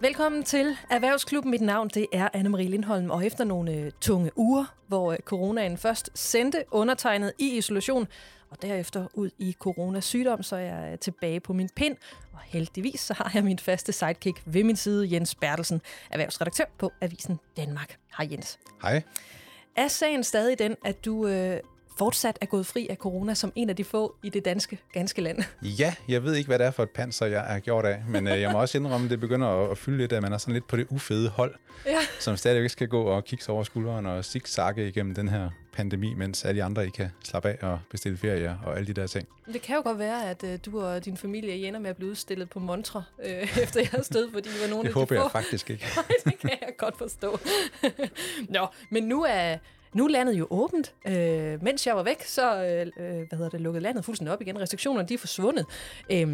Velkommen til Erhvervsklubben. Mit navn det er Anne-Marie Lindholm, og efter nogle øh, tunge uger, hvor øh, coronaen først sendte undertegnet i isolation, og derefter ud i coronasygdom, så er jeg øh, tilbage på min pind. Og heldigvis så har jeg min faste sidekick ved min side, Jens Bertelsen, erhvervsredaktør på Avisen Danmark. Hej Jens. Hej. Er sagen stadig den, at du øh, fortsat er gået fri af corona som en af de få i det danske ganske land? Ja, jeg ved ikke, hvad det er for et panser, jeg er gjort af, men øh, jeg må også indrømme, at det begynder at, at fylde lidt, at man er sådan lidt på det ufede hold, Ja. som stadigvæk skal gå og kigge sig over skulderen og zigzagge igennem den her pandemi, mens alle de andre ikke kan slappe af og bestille ferie og alle de der ting. Det kan jo godt være, at øh, du og din familie ender med at blive udstillet på Montre øh, efter jeres død, fordi I var nogle Det af de håber jeg faktisk ikke. Nej, det kan jeg godt forstå. Nå, men nu er, nu er landet jo åbent. Øh, mens jeg var væk, så øh, øh, hvad hedder det, lukkede landet fuldstændig op igen. Restriktionerne de er forsvundet. Øh,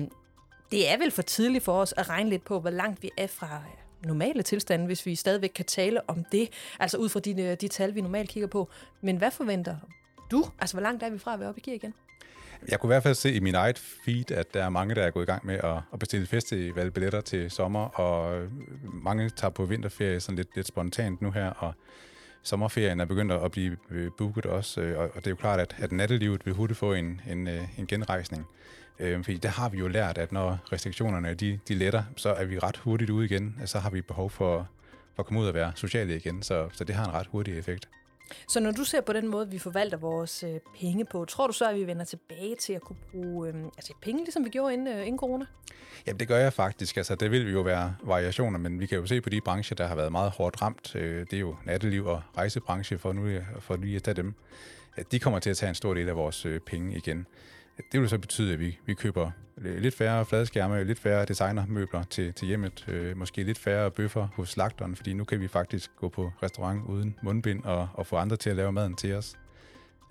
det er vel for tidligt for os at regne lidt på, hvor langt vi er fra øh, normale tilstande, hvis vi stadigvæk kan tale om det. Altså ud fra de, øh, de tal, vi normalt kigger på. Men hvad forventer du? Altså, hvor langt er vi fra at være oppe i gear igen? Jeg kunne i hvert fald se i min eget feed, at der er mange, der er gået i gang med at, at bestille festivalbilletter til sommer, og mange tager på vinterferie sådan lidt, lidt spontant nu her, og sommerferien er begyndt at blive øh, booket også, øh, og og det er jo klart, at, at nattelivet vil hurtigt få en, en, øh, en genrejsning. Øh, fordi der har vi jo lært, at når restriktionerne de, de letter, så er vi ret hurtigt ude igen, og så har vi behov for, for at komme ud og være sociale igen, så, så det har en ret hurtig effekt. Så når du ser på den måde, vi forvalter vores øh, penge på, tror du så, at vi vender tilbage til at kunne bruge øh, altså penge, ligesom vi gjorde inden, øh, inden corona? Jamen det gør jeg faktisk. Altså, det vil jo være variationer, men vi kan jo se på de brancher, der har været meget hårdt ramt. Øh, Det er jo natteliv og rejsebranche, for nu for lige at tage dem. At de kommer til at tage en stor del af vores øh, penge igen. Det vil så betyde, at vi, vi køber øh, lidt færre fladskærme, lidt færre designermøbler til, til hjemmet, øh, måske lidt færre bøffer hos slagteren, fordi nu kan vi faktisk gå på restaurant uden mundbind og, og få andre til at lave maden til os.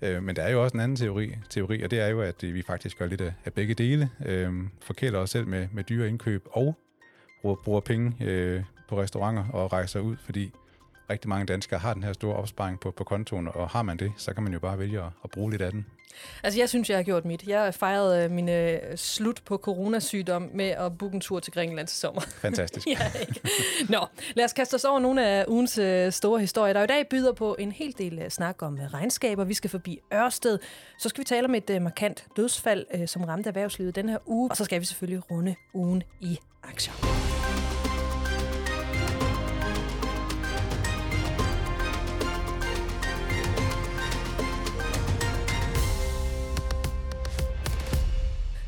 Øh, men der er jo også en anden teori, teori, og det er jo, at øh, vi faktisk gør lidt af, af begge dele. Øh, forkæler os selv med, med dyre indkøb og bruger, bruger penge øh, på restauranter og rejser ud, fordi rigtig mange danskere har den her store opsparing på, på kontoen, og har man det, så kan man jo bare vælge at, at bruge lidt af den. Altså, jeg synes, jeg har gjort mit. Jeg fejrede øh, min øh, slut på coronasygdom med at booke en tur til Grækenland til sommer. Fantastisk. ja, ikke? Nå, lad os kaste os over nogle af ugens øh, store historier, der i dag byder på en hel del øh, snak om øh, regnskaber. Vi skal forbi Ørsted. Så skal vi tale om et øh, markant dødsfald, øh, som ramte erhvervslivet den her uge. Og så skal vi selvfølgelig runde ugen i aktier.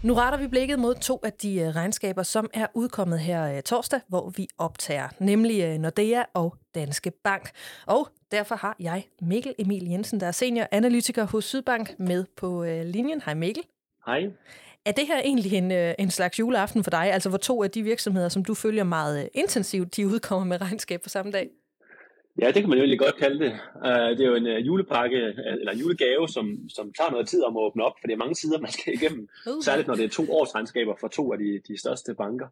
Nu retter vi blikket mod to af de øh, regnskaber, som er udkommet her øh, torsdag, hvor vi optager, nemlig øh, Nordea og Danske Bank. Og derfor har jeg Mikkel Emil Jensen, der er senior analytiker hos Sydbank, med på linjen. Hej Mikkel. Hej. Er det her egentlig en, en slags juleaften for dig, altså hvor to af de virksomheder, som du følger meget intensivt, de udkommer med regnskab på samme dag? Ja, det kan man jo egentlig godt kalde det. Uh, det er jo en uh, julepakke, uh, eller en julegave, som, som tager noget tid om at åbne op, for det er mange sider, man skal igennem. Uh. Særligt når det er to års regnskaber for to af de, de største banker.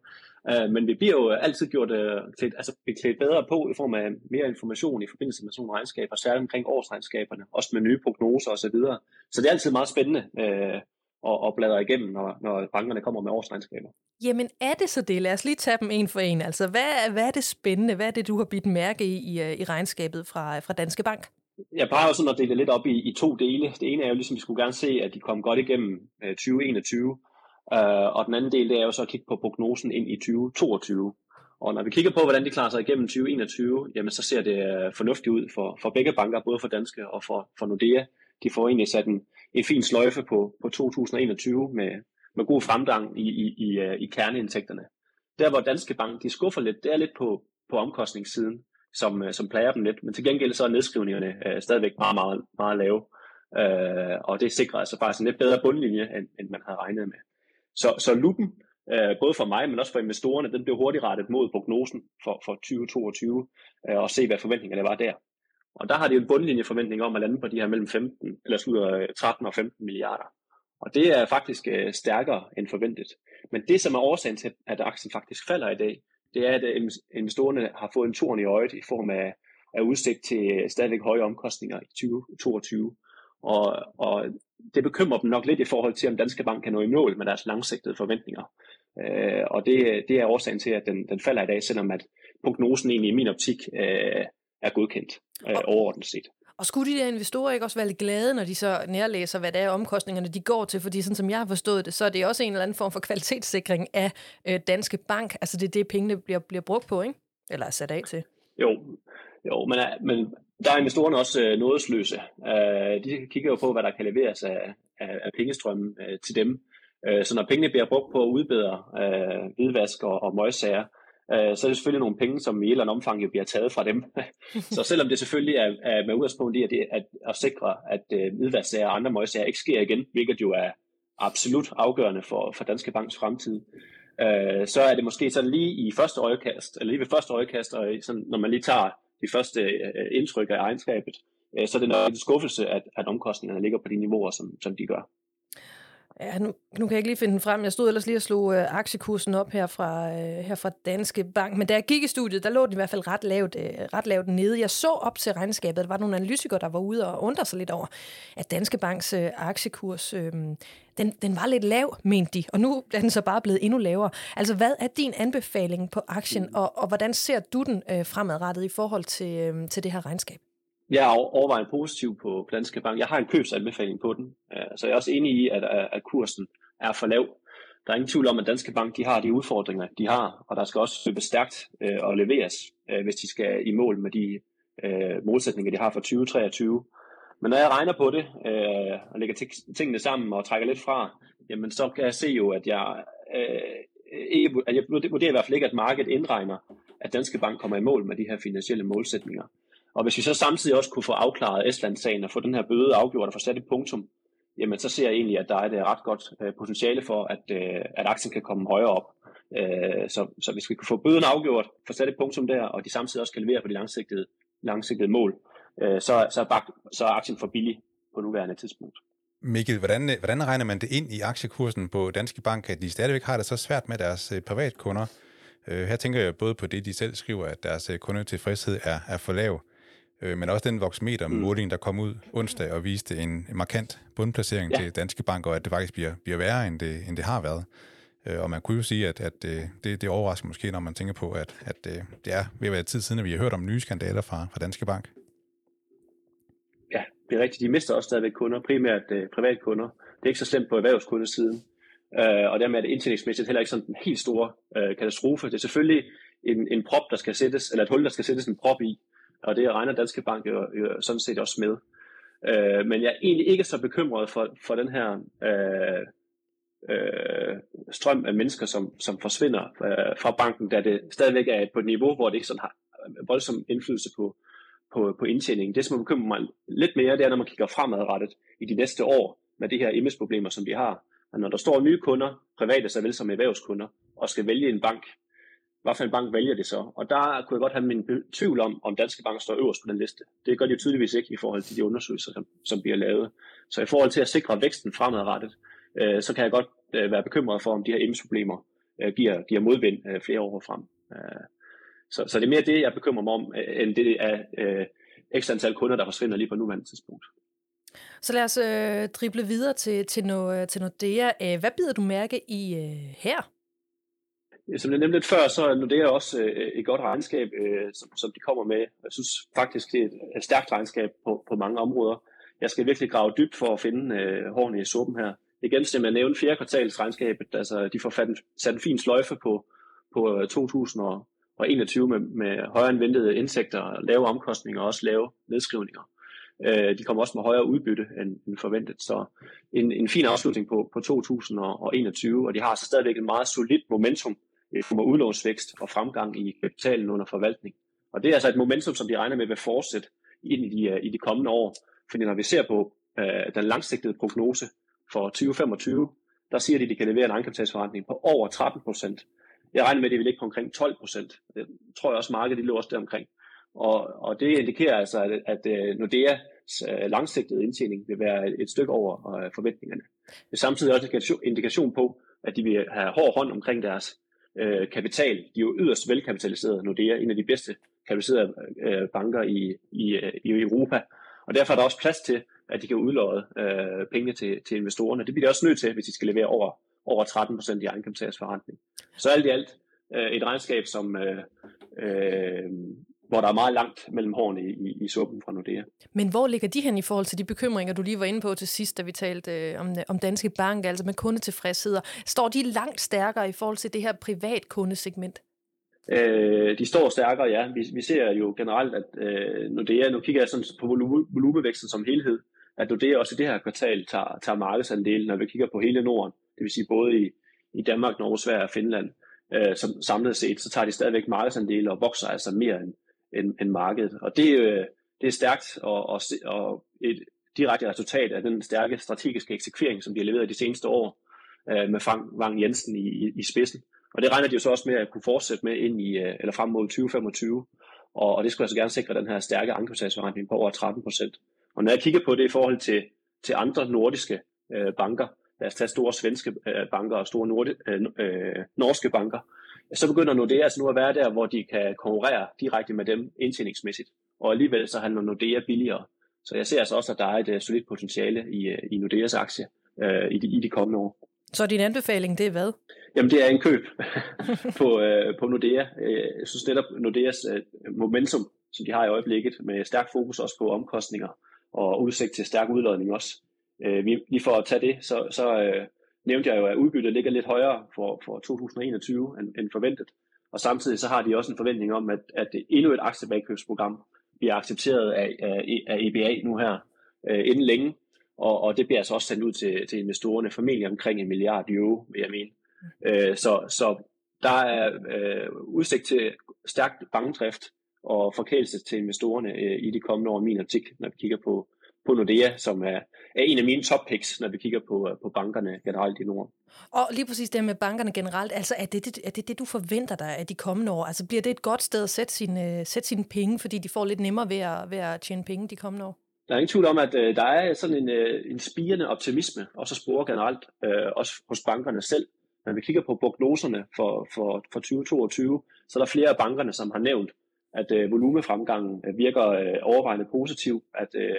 Uh, men vi bliver jo altid gjort uh, klædt, altså, klædt bedre på i form af mere information i forbindelse med sådan nogle regnskaber, særligt omkring årsregnskaberne, også med nye prognoser osv. Så, videre. så det er altid meget spændende uh, at, at bladre igennem, når, når bankerne kommer med årsregnskaber. Jamen er det så det? Lad os lige tage dem en for en. Altså hvad, hvad er det spændende? Hvad er det, du har bidt mærke i i, øh, i regnskabet fra, fra Danske Bank? Jeg plejer jo sådan at dele det lidt op i, i to dele. Det ene er jo ligesom, at vi skulle gerne se, at de kom godt igennem øh, 2021. Øh, og den anden del, det er jo så at kigge på prognosen ind i 2022. Og når vi kigger på, hvordan de klarer sig igennem 2021, jamen så ser det øh, fornuftigt ud for, for begge banker, både for Danske og for, for Nordea. De får egentlig sat en, en fin sløjfe på, på 2021 med, med god fremgang i, i, i, øh, i kerneindtægterne. Der hvor Danske Bank de skuffer lidt, det er lidt på, på omkostningssiden, som, øh, som plager dem lidt. Men til gengæld så er nedskrivningerne øh, stadigvæk meget, meget, meget lave. Øh, og det sikrer altså faktisk en lidt bedre bundlinje, end, end man havde regnet med. Så, så lupen, øh, både for mig, men også for investorerne, den blev hurtigt rettet mod prognosen for, for 2022, øh, og se hvad forventningerne var der. Og der har de en bundlinjeforventning om at lande på de her mellem 15, eller slutter øh, 13 og 15 milliarder. Og det er faktisk øh, stærkere end forventet. Men det, som er årsagen til, at aktien faktisk falder i dag, det er, at øh, investorerne har fået en torn i øjet i form af, af udsigt til øh, stadigvæk høje omkostninger i 2022. Og, og det bekymrer dem nok lidt i forhold til, om Danske Bank kan nå i mål med deres langsigtede forventninger. Øh, og det, det er årsagen til, at den, den falder i dag, selvom at prognosen egentlig i min optik øh, er godkendt øh, overordnet set. Og skulle de der investorer ikke også være lidt glade, når de så nærlæser, hvad det er omkostningerne, de går til? Fordi sådan som jeg har forstået det, så er det også en eller anden form for kvalitetssikring af øh, Danske Bank. Altså det er det, pengene bliver, bliver brugt på, ikke? Eller er sat af til. Jo, jo men, men der er investorerne også øh, nådesløse. Øh, de kigger jo på, hvad der kan leveres af, af, af pengestrømmen øh, til dem. Øh, så når pengene bliver brugt på at udbedre øh, hvidvask og, og møgsager, øh, så er det selvfølgelig nogle penge, som i et eller andet omfang jo bliver taget fra dem. så selvom det selvfølgelig er, er med udgangspunkt i at, det, at, at sikre, at øh, og andre møgsager ikke sker igen, hvilket jo er absolut afgørende for, for Danske Banks fremtid, øh, så er det måske sådan lige i første øjekast, eller lige ved første øjekast, og sådan, når man lige tager de første øh, indtryk af egenskabet, øh, så er det nok en skuffelse, at, at omkostningerne ligger på de niveauer, som, som de gør. Ja, nu, nu kan jeg ikke lige finde den frem. Jeg stod ellers lige og slog øh, aktiekursen op her fra, øh, her fra Danske Bank. Men da jeg gik i studiet, der lå den i hvert fald ret lavt, øh, ret lavt nede. Jeg så op til regnskabet. Der var nogle analytikere, der var ude og undre sig lidt over, at Danske Banks øh, aktiekurs, øh, den, den var lidt lav, mente de. Og nu er den så bare blevet endnu lavere. Altså, hvad er din anbefaling på aktien, og, og hvordan ser du den øh, fremadrettet i forhold til, øh, til det her regnskab? Jeg er overvejende positiv på Danske Bank. Jeg har en købsanbefaling på den, øh, så jeg er også enig i, at, at kursen er for lav. Der er ingen tvivl om, at Danske Bank de har de udfordringer, de har, og der skal også løbes stærkt øh, og leveres, øh, hvis de skal i mål med de øh, målsætninger, de har for 2023. Men når jeg regner på det, øh, og lægger tingene sammen og trækker lidt fra, jamen så kan jeg se jo, at jeg, øh, ikke, at jeg vurderer i hvert fald ikke, at markedet indregner, at Danske Bank kommer i mål med de her finansielle målsætninger. Og hvis vi så samtidig også kunne få afklaret Estland-sagen og få den her bøde afgjort og få sat et punktum, jamen så ser jeg egentlig, at der er et øh, ret godt øh, potentiale for, at, øh, at aktien kan komme højere op. Så, så hvis vi kan få bøden afgjort, få sat et punktum der, og de samtidig også kan levere på de langsigtede, langsigtede mål, så, så, er bak, så er aktien for billig på nuværende tidspunkt. Mikkel, hvordan, hvordan regner man det ind i aktiekursen på Danske Bank, at de stadigvæk har det så svært med deres privatkunder? Her tænker jeg både på det, de selv skriver, at deres kundetilfredshed er, er for lav, øh, men også den voksmeter-måling, mm. der kom ud onsdag og viste en markant bundplacering ja. til Danske Bank, og at det faktisk bliver, bliver værre, end det, end det har været. Øh, og man kunne jo sige, at, at øh, det, det overrasker måske, når man tænker på, at, at det er ved at være tid siden, at vi har hørt om nye skandaler fra, fra Danske Bank. Ja, det er rigtigt. De mister også stadigvæk kunder, primært øh, privatkunder. Det er ikke så slemt på erhvervskundesiden. Øh, og dermed er det indtjeningsmæssigt heller ikke sådan en helt stor øh, katastrofe. Det er selvfølgelig en, en prop, der skal sættes, eller et hul, der skal sættes en prop i, og det regner Danske Bank jo, jo sådan set også med. Øh, men jeg er egentlig ikke så bekymret for, for den her øh, øh, strøm af mennesker, som, som forsvinder øh, fra banken, da det stadigvæk er på et niveau, hvor det ikke sådan har øh, voldsom indflydelse på, på, på indtjeningen. Det, som bekymrer mig lidt mere, det er, når man kigger fremadrettet i de næste år med de her image-problemer, som vi har. Og når der står nye kunder, private såvel som erhvervskunder, og skal vælge en bank, hvad for en bank vælger det så? Og der kunne jeg godt have min tvivl om, om Danske Bank står øverst på den liste. Det gør de jo tydeligvis ikke i forhold til de undersøgelser, som, som bliver lavet. Så i forhold til at sikre væksten fremadrettet, øh, så kan jeg godt øh, være bekymret for, om de her emsproblemer øh, giver, giver modvind øh, flere år frem. Øh, så, så det er mere det, jeg bekymrer mig om, øh, end det er øh, ekstra antal kunder, der forsvinder lige på nuværende tidspunkt. Så lad os øh, drible videre til, til, noget, til Nordea. Hvad bider du mærke i øh, her? Øh, som jeg nævnte lidt før, så er Nordea også øh, et godt regnskab, øh, som, som de kommer med. Jeg synes faktisk, det er et stærkt regnskab på, på mange områder. Jeg skal virkelig grave dybt for at finde øh, hårene i suppen her. Igen, som jeg nævnte, fjerde kvartalsregnskabet, altså de får fat, sat en fin sløjfe på, på 2021 med, med højere end ventede indtægter, lave omkostninger og også lave nedskrivninger. Øh, de kommer også med højere udbytte end, end forventet. Så en, en fin afslutning på, på 2021, og de har så stadigvæk et meget solidt momentum Øh, kommer udlånsvækst og fremgang i kapitalen under forvaltning. Og det er altså et momentum, som de regner med vil fortsætte ind i de, øh, i de kommende år. Fordi når vi ser på øh, den langsigtede prognose for 2025, der siger de, at de kan levere en egenkapitalsforretning på over 13 procent. Jeg regner med, at det vil ligge på omkring 12 procent. Det tror jeg også, markedet de lå også deromkring. Og, og det indikerer altså, at, at øh, Nordeas øh, langsigtede indtjening vil være et stykke over forventningerne. Det er samtidig også en indikation på, at de vil have hård hånd omkring deres øh, kapital. De er jo yderst velkapitaliserede. Nordea en af de bedste kapitaliserede øh, banker i, i, øh, i Europa. Og derfor er der også plads til, at de kan udlåde øh, penge til, til investorerne. Det bliver de også nødt til, hvis de skal levere over, over 13 procent i egenkapitalsforretning. Så alt i alt øh, et regnskab, som øh, øh, hvor der er meget langt mellem hårene i, i, i suppen fra Nordea. Men hvor ligger de hen i forhold til de bekymringer, du lige var inde på til sidst, da vi talte øh, om, om Danske Bank, altså med kundetilfredsheder? Står de langt stærkere i forhold til det her privat kundesegment? Øh, de står stærkere, ja. Vi, vi ser jo generelt, at øh, Nordea, nu kigger jeg sådan på volumevæksten som helhed, at Nordea også i det her kvartal tager, tager markedsandelen, når vi kigger på hele Norden, det vil sige både i, i Danmark, Norge, Sverige og Finland, øh, som samlet set, så tager de stadigvæk markedsandele og vokser altså mere end, end, end markedet. Og det, øh, det er stærkt og, og, og et direkte resultat af den stærke strategiske eksekvering, som de har leveret de seneste år øh, med Frank Wang Jensen i, i, i spidsen. Og det regner de jo så også med at kunne fortsætte med ind i, øh, eller frem mod 2025. Og, og det skulle altså gerne sikre den her stærke ankersagsforretning på over 13 procent. Og når jeg kigger på det i forhold til, til andre nordiske øh, banker, lad os tage store svenske øh, banker og store nordi, øh, øh, norske banker, så begynder Nordea altså nu at være der, hvor de kan konkurrere direkte med dem indtjeningsmæssigt. Og alligevel så handler Nordea billigere. Så jeg ser altså også, at der er et uh, solidt potentiale i, uh, i Nordeas aktie uh, i, de, i de kommende år. Så din anbefaling, det er hvad? Jamen, det er en køb på, uh, på Nordea. Jeg synes netop Nordeas uh, momentum, som de har i øjeblikket, med stærk fokus også på omkostninger og udsigt til stærk udlodning også. Vi, lige for at tage det, så, så uh, nævnte jeg jo, at udbyttet ligger lidt højere for, for 2021 end, end forventet. Og samtidig så har de også en forventning om, at, at endnu et aktiebagkøbsprogram bliver accepteret af, af, af EBA nu her øh, inden længe. Og, og det bliver altså også sendt ud til, til investorerne, formentlig omkring en milliard euro, vil jeg mene. Øh, så, så der er øh, udsigt til stærkt bankdrift og forkælelse til investorerne øh, i de kommende år, min optik, når vi kigger på, på Nordea, som er, er en af mine top picks, når vi kigger på, øh, på bankerne generelt i Norden. Og lige præcis det med bankerne generelt, altså er det det, er det, det du forventer dig af de kommende år? Altså bliver det et godt sted at sætte sine, sætte sine penge, fordi de får lidt nemmere ved at, ved at tjene penge de kommende år? Der er ingen tvivl om, at øh, der er sådan en, øh, en spirende optimisme, også spore generelt, øh, også hos bankerne selv. Når vi kigger på prognoserne for, for, for 2022, så er der flere af bankerne, som har nævnt, at øh, volumefremgangen øh, virker øh, overvejende positiv, at øh,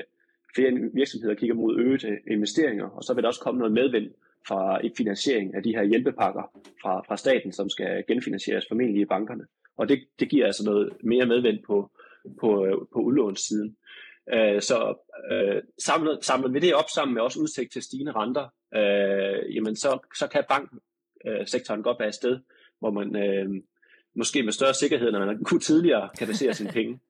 flere virksomheder kigger mod øgede investeringer, og så vil der også komme noget medvind fra et finansiering af de her hjælpepakker fra, fra staten, som skal genfinansieres formentlig i bankerne. Og det, det giver altså noget mere medvind på, på, på udlånssiden. Øh, så øh, samlet, samlet vi det op sammen med også udsigt til stigende renter, øh, jamen så, så kan banksektoren godt være et sted, hvor man øh, måske med større sikkerhed, når man kunne tidligere kan basere sine penge.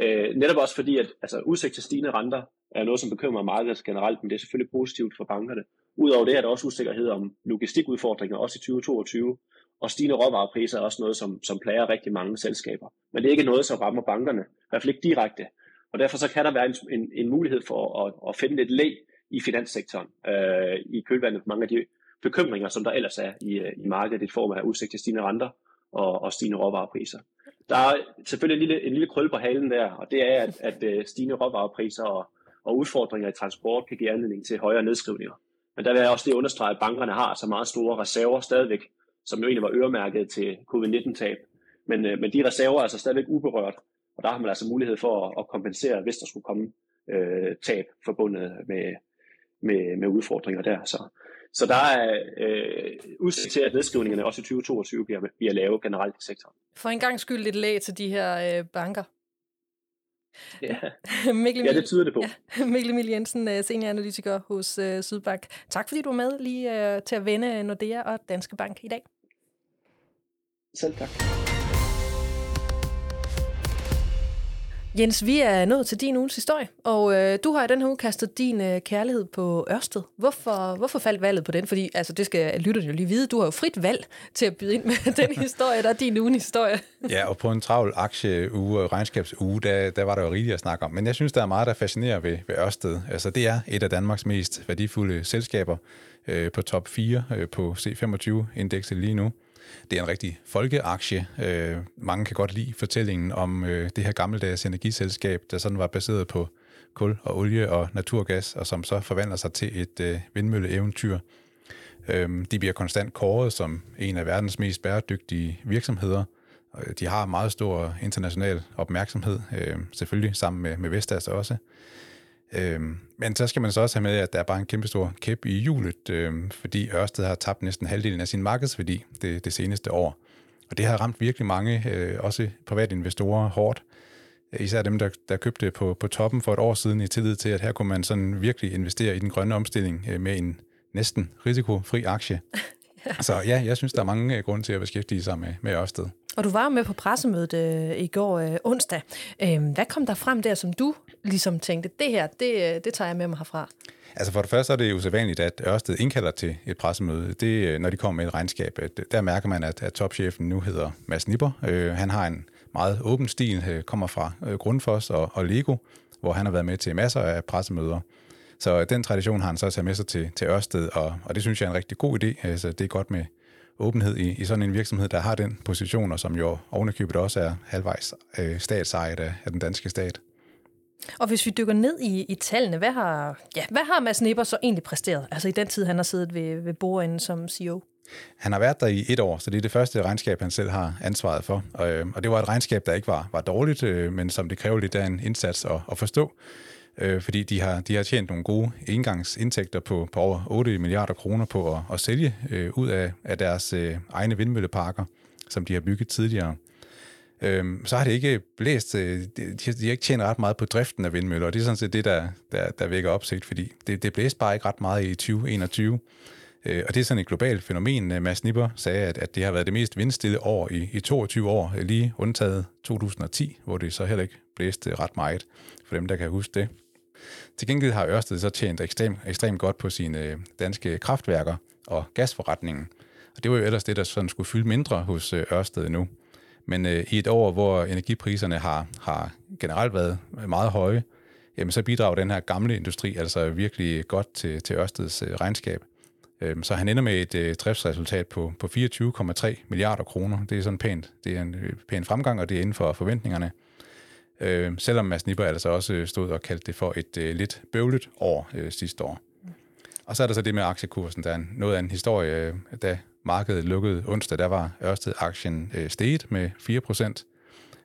Øh, netop også fordi, at altså, udsigt til stigende renter er noget, som bekymrer markedet altså generelt, men det er selvfølgelig positivt for bankerne. Udover det er der også usikkerhed om logistikudfordringer, også i 2022, og stigende råvarepriser er også noget, som, som plager rigtig mange selskaber. Men det er ikke noget, som rammer bankerne, i hvert fald ikke direkte. Og derfor så kan der være en, en, en mulighed for at, at finde lidt læg i finanssektoren, øh, i kølvandet på mange af de bekymringer, som der ellers er i, øh, i markedet i form af udsigt til stigende renter og, og stigende råvarepriser. Der er selvfølgelig en lille, en lille krøl på halen der, og det er, at, at øh, stigende råvarepriser og, og udfordringer i transport kan give anledning til højere nedskrivninger. Men der vil jeg også lige understrege, at bankerne har så meget store reserver stadigvæk, som jo egentlig var øremærket til covid-19-tab. Men, øh, men de reserver er altså stadigvæk uberørt, og der har man altså mulighed for at, at kompensere, hvis der skulle komme øh, tab forbundet med, med, med udfordringer der. Så, så der er øh, udsigt til, at nedskrivningerne også i 2022 bliver, bliver lave generelt i sektoren. For en gang skyld lidt lag til de her øh, banker. Ja. Mikkel ja, det tyder det på. Ja. Mikkel Emil Jensen, øh, senioranalytiker hos uh, Sydbank. Tak fordi du var med lige uh, til at vende Nordea og Danske Bank i dag. Selv tak. Jens, vi er nået til din ugens historie, og øh, du har i den her uge kastet din øh, kærlighed på Ørsted. Hvorfor, hvorfor faldt valget på den? Fordi altså, det skal lytterne jo lige vide. Du har jo frit valg til at byde ind med den historie, der er din ugen historie. ja, og på en travl aktieuge og regnskabsuge, der, der var der jo rigeligt at snakke om. Men jeg synes, der er meget, der fascinerer ved, ved Ørsted. Altså, det er et af Danmarks mest værdifulde selskaber øh, på top 4 øh, på C25-indekset lige nu. Det er en rigtig folkeaktie. Øh, mange kan godt lide fortællingen om øh, det her gammeldags energiselskab, der sådan var baseret på kul og olie og naturgas, og som så forvandler sig til et øh, vindmølleeventyr. Øh, de bliver konstant kåret som en af verdens mest bæredygtige virksomheder. Øh, de har meget stor international opmærksomhed, øh, selvfølgelig sammen med, med Vestas også. Øhm, men så skal man så også have med, at der er bare en kæmpe stor kæp i hjulet, øhm, fordi Ørsted har tabt næsten halvdelen af sin markedsværdi det, det seneste år. Og det har ramt virkelig mange, øh, også private investorer, hårdt. Især dem, der, der købte på, på toppen for et år siden i tillid til, at her kunne man sådan virkelig investere i den grønne omstilling øh, med en næsten risikofri aktie. Så ja, jeg synes, der er mange øh, grunde til at beskæftige sig med, med Ørsted. Og du var med på pressemødet øh, i går øh, onsdag. Øh, hvad kom der frem der, som du ligesom tænkte, det her, det, øh, det tager jeg med mig herfra? Altså for det første er det jo sædvanligt, at Ørsted indkalder til et pressemøde. Det, øh, når de kommer med et regnskab, øh, der mærker man, at, at topchefen nu hedder Mads Nipper. Øh, han har en meget åben stil, øh, kommer fra øh, Grundfos og, og Lego, hvor han har været med til masser af pressemøder. Så den tradition har han så taget med sig til, til Ørsted, og, og det synes jeg er en rigtig god idé. Altså, det er godt med åbenhed i, i sådan en virksomhed, der har den position, og som jo ovenikøbet også er halvvejs øh, statsejet af, af den danske stat. Og hvis vi dykker ned i, i tallene, hvad har, ja, hvad har Mads Nipper så egentlig præsteret? Altså i den tid, han har siddet ved, ved bordenden som CEO? Han har været der i et år, så det er det første regnskab, han selv har ansvaret for. Og, øh, og det var et regnskab, der ikke var, var dårligt, øh, men som det kræver lidt af en indsats at, at forstå øh, fordi de har, de har tjent nogle gode engangsindtægter på, på over 8 milliarder kroner på at, at sælge øh, ud af, af deres øh, egne vindmølleparker, som de har bygget tidligere. Øh, så har det ikke blæst, øh, de, de har ikke tjent ret meget på driften af vindmøller, og det er sådan set det, der, der, der vækker opsigt, fordi det, det blæste bare ikke ret meget i 2021. Øh, og det er sådan et globalt fænomen. Øh, Mads Nipper sagde, at, at det har været det mest vindstille år i, i 22 år, lige undtaget 2010, hvor det så heller ikke blæste ret meget, for dem, der kan huske det. Til gengæld har Ørsted så tjent ekstremt, ekstremt godt på sine øh, danske kraftværker og gasforretningen. Og det var jo ellers det, der sådan skulle fylde mindre hos øh, Ørsted nu. Men øh, i et år, hvor energipriserne har, har generelt været meget høje, jamen så bidrager den her gamle industri altså virkelig godt til, til Ørsteds øh, regnskab. Øh, så han ender med et øh, driftsresultat på, på 24,3 milliarder kroner. Det er sådan pænt. Det er en øh, pæn fremgang, og det er inden for forventningerne. Øh, selvom Mads Nipper altså også øh, stod og kaldte det for et øh, lidt bøvlet år øh, sidste år. Og så er der så det med aktiekursen, der er noget af en historie. Øh, da markedet lukkede onsdag, der var Ørsted-aktien øh, steget med 4%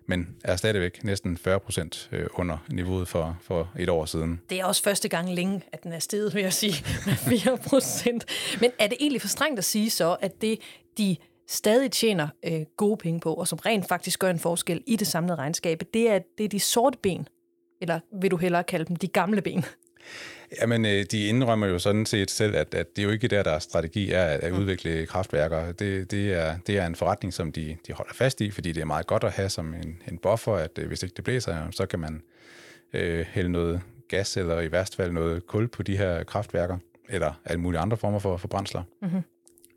men er stadigvæk næsten 40 procent øh, under niveauet for, for et år siden. Det er også første gang længe, at den er steget, vil jeg sige, med 4 procent. Men er det egentlig for strengt at sige så, at det, de stadig tjener øh, gode penge på, og som rent faktisk gør en forskel i det samlede regnskab, det er, det er de sorte ben, eller vil du hellere kalde dem de gamle ben? Jamen, øh, de indrømmer jo sådan set selv, at, at det er jo ikke der, der strategi er at, at mm. udvikle kraftværker. Det, det, er, det er en forretning, som de, de holder fast i, fordi det er meget godt at have som en, en buffer, at øh, hvis ikke det blæser, så kan man øh, hælde noget gas eller i værst fald noget kul på de her kraftværker, eller alle mulige andre former for, for brændsler. Mm-hmm.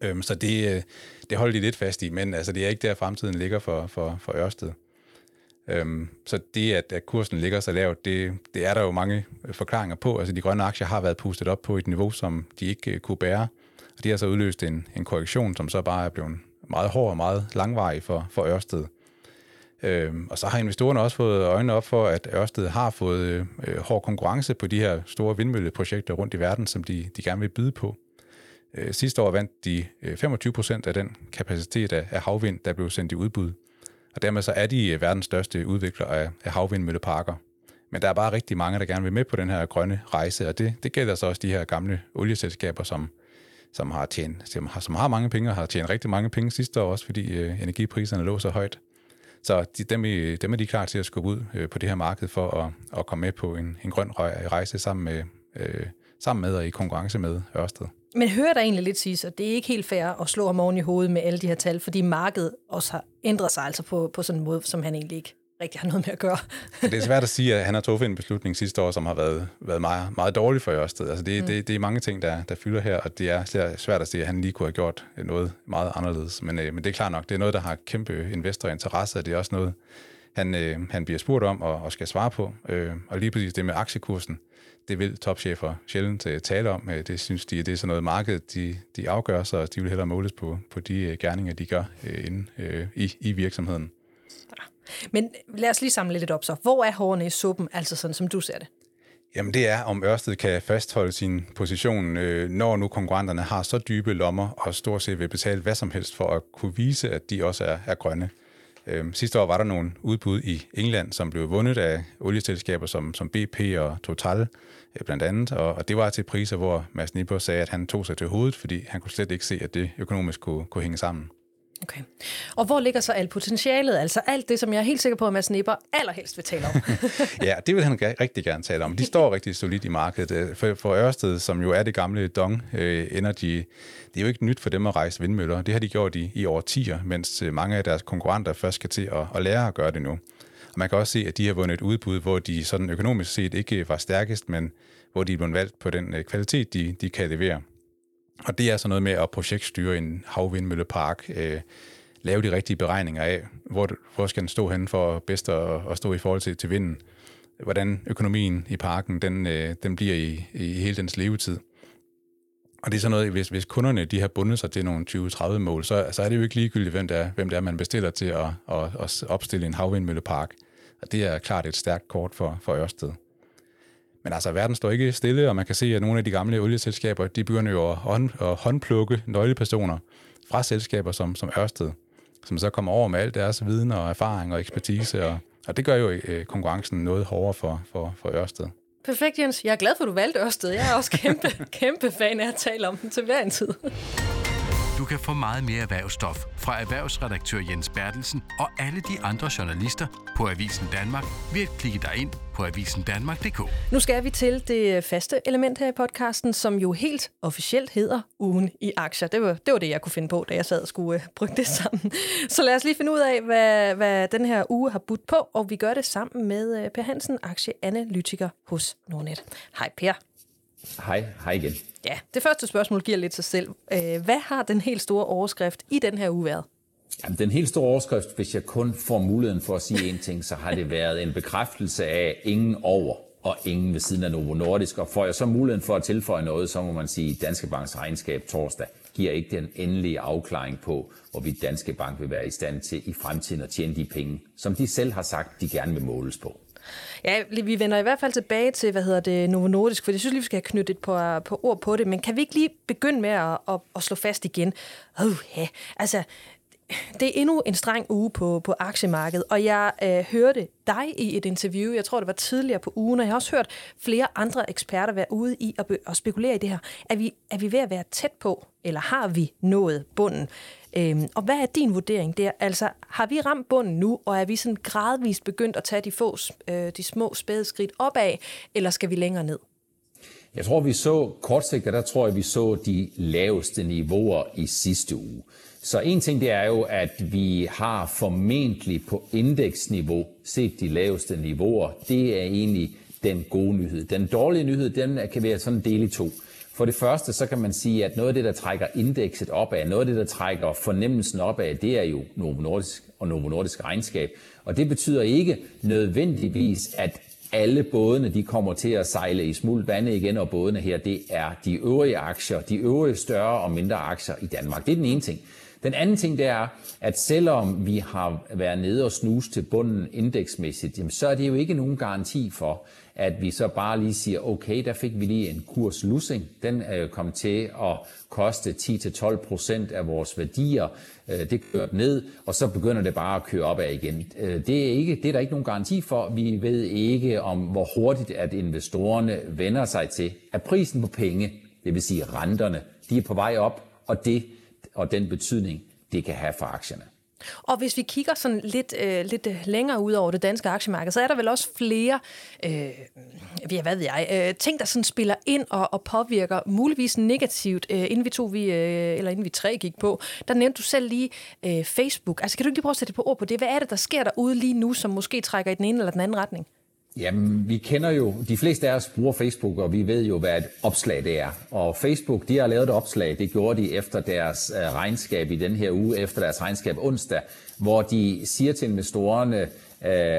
Øhm, så det, øh, det holder de lidt fast i, men altså, det er ikke der, fremtiden ligger for, for, for Ørsted. Øhm, så det, at, at kursen ligger så lavt, det, det er der jo mange øh, forklaringer på. Altså, de grønne aktier har været pustet op på et niveau, som de ikke uh, kunne bære, og det har så udløst en, en korrektion, som så bare er blevet meget hård og meget langvarig for, for Ørsted. Øhm, og så har investorerne også fået øjnene op for, at Ørsted har fået øh, hård konkurrence på de her store vindmølleprojekter rundt i verden, som de, de gerne vil byde på. Øh, sidste år vandt de øh, 25 procent af den kapacitet af havvind, der blev sendt i udbud. Og dermed så er de øh, verdens største udvikler af, af havvindmølleparker. Men der er bare rigtig mange, der gerne vil med på den her grønne rejse, og det, det gælder så også de her gamle olieselskaber, som, som, har tjent, som, har, som har mange penge og har tjent rigtig mange penge sidste år, også fordi øh, energipriserne lå så højt. Så de, dem, dem er de klar til at skubbe ud øh, på det her marked for at, at komme med på en, en grøn rejse sammen med, øh, sammen med og i konkurrence med Ørsted. Men hører der egentlig lidt sige, at det er ikke helt fair at slå ham oven i hovedet med alle de her tal, fordi markedet også har ændret sig altså på, på sådan en måde, som han egentlig ikke rigtig har noget med at gøre. det er svært at sige, at han har truffet en beslutning sidste år, som har været, været meget, meget dårlig for Ørsted. Altså det, mm. det, det er mange ting, der, der fylder her, og det er svært at sige, at han lige kunne have gjort noget meget anderledes. Men, øh, men det er klart nok, det er noget, der har kæmpe investorinteresse, og det er også noget, han, øh, han bliver spurgt om og, og skal svare på. Øh, og lige præcis det med aktiekursen, det vil topchefer sjældent uh, tale om. Uh, det synes de, det er sådan noget marked, de, de afgør, så de vil hellere måles på, på de uh, gerninger, de gør uh, inde uh, i, i virksomheden. Men lad os lige samle lidt op så. Hvor er hårene i suppen, altså sådan som du ser det? Jamen det er, om Ørsted kan fastholde sin position, øh, når nu konkurrenterne har så dybe lommer og stort set vil betale hvad som helst for at kunne vise, at de også er, er grønne. Øhm, sidste år var der nogle udbud i England, som blev vundet af olieselskaber som, som BP og Total øh, blandt andet, og, og det var til priser, hvor Mads Nipper sagde, at han tog sig til hovedet, fordi han kunne slet ikke se, at det økonomisk kunne, kunne hænge sammen. Okay. Og hvor ligger så alt potentialet? Altså alt det, som jeg er helt sikker på, at Mads Nipper allerhelst vil tale om. ja, det vil han rigtig gerne tale om. De står rigtig solidt i markedet. Øh, for, for Ørsted, som jo er det gamle Dong øh, Energy, det er jo ikke nyt for dem at rejse vindmøller. Det har de gjort i, i årtier, mens øh, mange af deres konkurrenter først skal til at, at lære at gøre det nu. Og man kan også se, at de har vundet et udbud, hvor de sådan økonomisk set ikke var stærkest, men hvor de er blevet valgt på den øh, kvalitet, de, de kan levere. Og det er så noget med at projektstyre en havvindmøllepark, øh, lave de rigtige beregninger af, hvor, hvor skal den stå hen for bedst at, at stå i forhold til, til vinden, hvordan økonomien i parken den, øh, den bliver i, i hele dens levetid. Og det er sådan noget, hvis, hvis kunderne de har bundet sig til nogle 20-30 mål, så, så er det jo ikke ligegyldigt, hvem det er, hvem det er man bestiller til at, at, at opstille en havvindmøllepark. Og det er klart et stærkt kort for, for Ørsted. Men altså, verden står ikke stille, og man kan se, at nogle af de gamle olieselskaber, de begynder jo at, hånd, at håndplukke nøglepersoner fra selskaber som, som Ørsted, som så kommer over med alt deres viden og erfaring og ekspertise, og, og det gør jo øh, konkurrencen noget hårdere for, for, for Ørsted. Perfekt, Jens. Jeg er glad for, at du valgte Ørsted. Jeg er også kæmpe, kæmpe fan af at tale om den til hver en tid. Du kan få meget mere erhvervsstof fra erhvervsredaktør Jens Bertelsen og alle de andre journalister på Avisen Danmark ved at klikke dig ind på avisendanmark.dk. Nu skal vi til det faste element her i podcasten, som jo helt officielt hedder Ugen i aktier. Det var det, var det jeg kunne finde på, da jeg sad og skulle uh, brygge det sammen. Så lad os lige finde ud af, hvad, hvad den her uge har budt på, og vi gør det sammen med uh, Per Hansen, aktieanalytiker hos Nordnet. Hej Per. Hej, hej igen. Ja, det første spørgsmål giver lidt sig selv. Øh, hvad har den helt store overskrift i den her uge været? Jamen, den helt store overskrift, hvis jeg kun får muligheden for at sige én ting, så har det været en bekræftelse af ingen over og ingen ved siden af Novo Nordisk. Og får jeg så muligheden for at tilføje noget, så må man sige, at Danske Banks regnskab torsdag giver ikke den endelige afklaring på, hvorvidt Danske Bank vil være i stand til i fremtiden at tjene de penge, som de selv har sagt, de gerne vil måles på. Ja, vi vender i hvert fald tilbage til, hvad hedder det, Novo Nordisk, for jeg synes lige, vi skal have knyttet et par, par ord på det, men kan vi ikke lige begynde med at, at, at slå fast igen? Uh, ja, altså, det er endnu en streng uge på, på aktiemarkedet, og jeg øh, hørte dig i et interview, jeg tror det var tidligere på ugen, og jeg har også hørt flere andre eksperter være ude i at, at spekulere i det her. Er vi, er vi ved at være tæt på, eller har vi nået bunden? Øhm, og hvad er din vurdering der? Altså, har vi ramt bunden nu, og er vi sådan gradvist begyndt at tage de, få, øh, de små spæde skridt opad, eller skal vi længere ned? Jeg tror, vi så kortsigtet, der tror jeg, vi så de laveste niveauer i sidste uge. Så en ting det er jo, at vi har formentlig på indeksniveau set de laveste niveauer. Det er egentlig den gode nyhed. Den dårlige nyhed, den kan være sådan del i to. For det første, så kan man sige, at noget af det, der trækker indekset opad, noget af det, der trækker fornemmelsen opad, det er jo Novo Nordisk og Novo Nordisk regnskab. Og det betyder ikke nødvendigvis, at alle bådene de kommer til at sejle i smult vande igen, og bådene her, det er de øvrige aktier, de øvrige større og mindre aktier i Danmark. Det er den ene ting. Den anden ting det er, at selvom vi har været nede og snuse til bunden indeksmæssigt, jamen, så er det jo ikke nogen garanti for, at vi så bare lige siger, okay, der fik vi lige en kurslussing. Den øh, er til at koste 10-12 procent af vores værdier. Øh, det kørte ned, og så begynder det bare at køre op af igen. Øh, det er, ikke, det er der ikke nogen garanti for. Vi ved ikke om, hvor hurtigt at investorerne vender sig til, at prisen på penge, det vil sige renterne, de er på vej op, og det og den betydning, det kan have for aktierne. Og hvis vi kigger sådan lidt, øh, lidt øh, længere ud over det danske aktiemarked, så er der vel også flere øh, ja, hvad ved jeg, øh, ting, der sådan spiller ind og, og påvirker muligvis negativt. Øh, inden vi to, vi, øh, eller inden vi tre gik på, der nævnte du selv lige øh, Facebook. Altså kan du ikke lige prøve at sætte på ord på det? Hvad er det, der sker derude lige nu, som måske trækker i den ene eller den anden retning? Jamen, vi kender jo, de fleste af os bruger Facebook, og vi ved jo, hvad et opslag det er. Og Facebook, de har lavet et opslag, det gjorde de efter deres øh, regnskab i den her uge, efter deres regnskab onsdag, hvor de siger til investorerne, øh,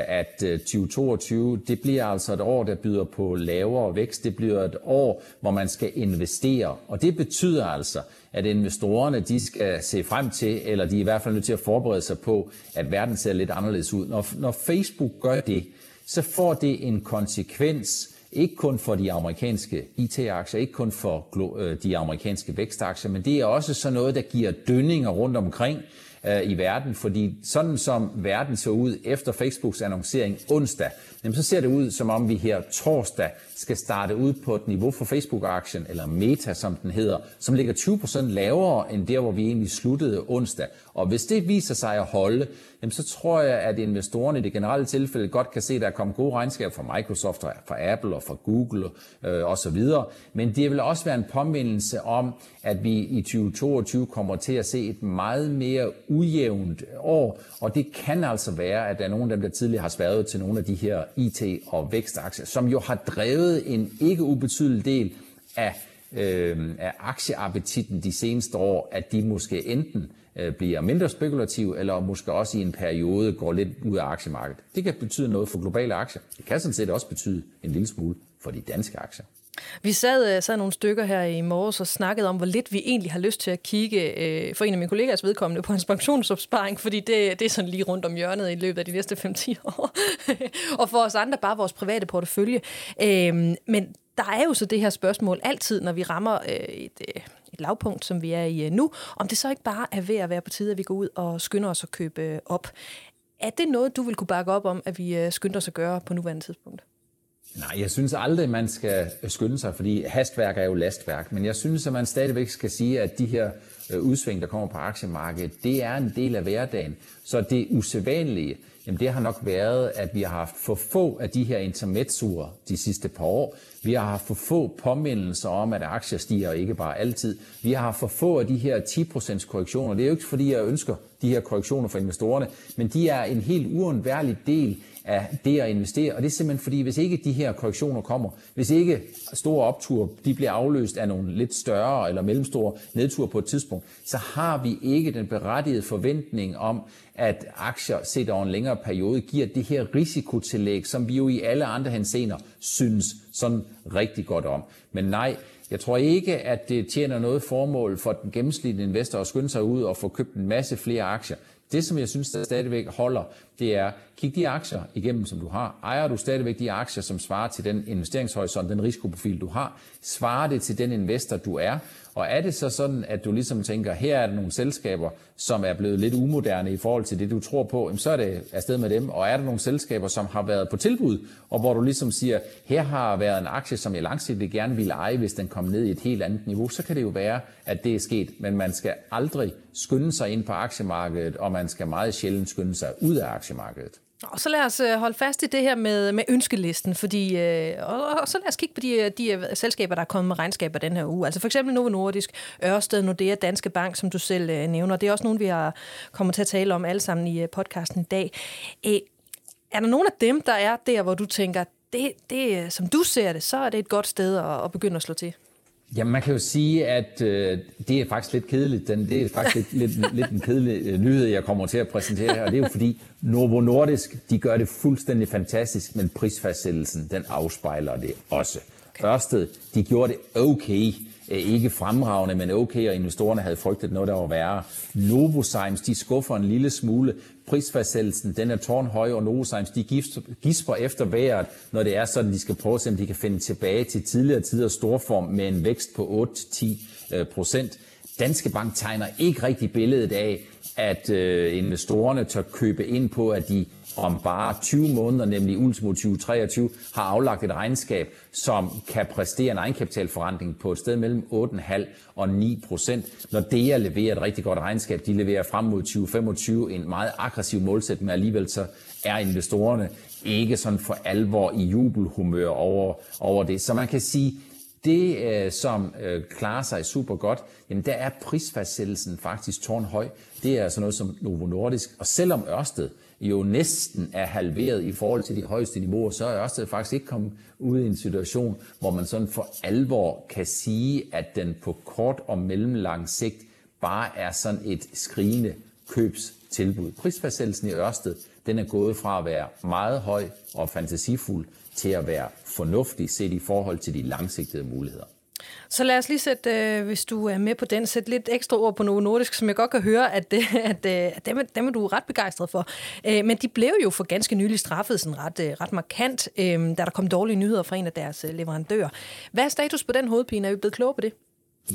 at øh, 2022, det bliver altså et år, der byder på lavere vækst. Det bliver et år, hvor man skal investere. Og det betyder altså, at investorerne de skal se frem til, eller de er i hvert fald nødt til at forberede sig på, at verden ser lidt anderledes ud. Når, når Facebook gør det, så får det en konsekvens, ikke kun for de amerikanske IT-aktier, ikke kun for øh, de amerikanske vækstaktier, men det er også sådan noget, der giver dønninger rundt omkring, øh, i verden, fordi sådan som verden så ud efter Facebooks annoncering onsdag, jamen så ser det ud som om vi her torsdag skal starte ud på et niveau for Facebook-aktien, eller Meta som den hedder, som ligger 20% lavere end der, hvor vi egentlig sluttede onsdag. Og hvis det viser sig at holde, jamen så tror jeg, at investorerne i det generelle tilfælde godt kan se, at der er kommet gode regnskaber fra Microsoft, og fra Apple og fra Google øh, osv. Men det vil også være en påmindelse om, at vi i 2022 kommer til at se et meget mere ujævnt år, og det kan altså være, at der er nogle af dem, der tidligere har sværet til nogle af de her IT- og vækstaktier, som jo har drevet en ikke ubetydelig del af, øh, af aktieappetitten de seneste år, at de måske enten øh, bliver mindre spekulative, eller måske også i en periode går lidt ud af aktiemarkedet. Det kan betyde noget for globale aktier. Det kan sådan set også betyde en lille smule for de danske aktier. Vi sad, øh, sad nogle stykker her i morges og snakkede om, hvor lidt vi egentlig har lyst til at kigge øh, for en af mine kollegaers vedkommende på hans pensionsopsparing, fordi det, det er sådan lige rundt om hjørnet i løbet af de næste 5-10 år. og for os andre bare vores private portefølje. Øh, men der er jo så det her spørgsmål altid, når vi rammer øh, et, øh, et lavpunkt, som vi er i øh, nu, om det så ikke bare er ved at være på tide, at vi går ud og skynder os at købe øh, op. Er det noget, du vil kunne bakke op om, at vi øh, skynder os at gøre på nuværende tidspunkt? Nej, jeg synes aldrig, man skal skynde sig, fordi hastværk er jo lastværk. Men jeg synes, at man stadigvæk skal sige, at de her øh, udsving, der kommer på aktiemarkedet, det er en del af hverdagen. Så det usædvanlige, jamen det har nok været, at vi har haft for få af de her intermezzoer de sidste par år. Vi har haft for få påmindelser om, at aktier stiger, ikke bare altid. Vi har haft for få af de her 10% korrektioner. Det er jo ikke, fordi jeg ønsker de her korrektioner for investorerne, men de er en helt uundværlig del af det at investere. Og det er simpelthen fordi, hvis ikke de her korrektioner kommer, hvis ikke store opture de bliver afløst af nogle lidt større eller mellemstore nedture på et tidspunkt, så har vi ikke den berettigede forventning om, at aktier set over en længere periode giver det her risikotillæg, som vi jo i alle andre hensener synes sådan rigtig godt om. Men nej, jeg tror ikke, at det tjener noget formål for den gennemsnitlige investor at skynde sig ud og få købt en masse flere aktier. Det, som jeg synes, der stadigvæk holder, det er, kig de aktier igennem, som du har. Ejer du stadigvæk de aktier, som svarer til den investeringshorisont, den risikoprofil, du har? Svarer det til den investor, du er? Og er det så sådan, at du ligesom tænker, her er der nogle selskaber, som er blevet lidt umoderne i forhold til det, du tror på, så er det afsted med dem. Og er der nogle selskaber, som har været på tilbud, og hvor du ligesom siger, her har været en aktie, som jeg langsigtet gerne ville eje, hvis den kom ned i et helt andet niveau, så kan det jo være, at det er sket. Men man skal aldrig skynde sig ind på aktiemarkedet, og man skal meget sjældent skynde sig ud af aktiemarkedet. Og så lad os øh, holde fast i det her med, med ønskelisten, fordi, øh, og, og så lad os kigge på de, øh, de øh, selskaber, der er kommet med regnskaber den her uge. Altså for eksempel Novo Nordisk, Ørsted, Nordea, Danske Bank, som du selv øh, nævner. Det er også nogle, vi har kommet til at tale om alle sammen i øh, podcasten i dag. Øh, er der nogen af dem, der er der, hvor du tænker, det, det, som du ser det, så er det et godt sted at, at begynde at slå til? Jamen, man kan jo sige, at øh, det er faktisk lidt kedeligt. Den, det er faktisk lidt, lidt, lidt en kedelig øh, nyhed, jeg kommer til at præsentere her. Og det er jo fordi Novo Nordisk, de gør det fuldstændig fantastisk, men prisfastsættelsen, den afspejler det også. Okay. Ørsted, de gjorde det okay. Øh, ikke fremragende, men okay, og investorerne havde frygtet noget, der var værre. Novozymes, de skuffer en lille smule. Prisfastsættelsen, den er tårnhøj, og Novozymes, de gisper efter vejret, når det er sådan, de skal prøve at se, om de kan finde tilbage til tidligere tider storform med en vækst på 8-10 øh, procent. Danske Bank tegner ikke rigtig billedet af, at øh, investorerne tør købe ind på, at de om bare 20 måneder, nemlig ultimo 2023, har aflagt et regnskab, som kan præstere en egenkapitalforretning på et sted mellem 8,5 og 9 procent. Når DEA leverer et rigtig godt regnskab, de leverer frem mod 2025 en meget aggressiv målsætning, men alligevel så er investorerne ikke sådan for alvor i jubelhumør over, over det. Så man kan sige, det, øh, som øh, klarer sig super godt, jamen der er prisfastsættelsen faktisk tårnhøj. Det er sådan noget som Novo Nordisk. Og selvom Ørsted jo næsten er halveret i forhold til de højeste niveauer, så er Ørsted faktisk ikke kommet ud i en situation, hvor man sådan for alvor kan sige, at den på kort og mellemlang sigt bare er sådan et skrigende købstilbud. Prisfastsættelsen i Ørsted, den er gået fra at være meget høj og fantasifuld til at være fornuftig set i forhold til de langsigtede muligheder. Så lad os lige sætte, øh, hvis du er med på den, sætte lidt ekstra ord på Novo Nordisk, som jeg godt kan høre, at, det, at, øh, at dem, dem er du ret begejstret for. Øh, men de blev jo for ganske nylig straffet sådan ret, øh, ret markant, øh, da der kom dårlige nyheder fra en af deres øh, leverandører. Hvad er status på den hovedpine? Er vi blevet kloge på det?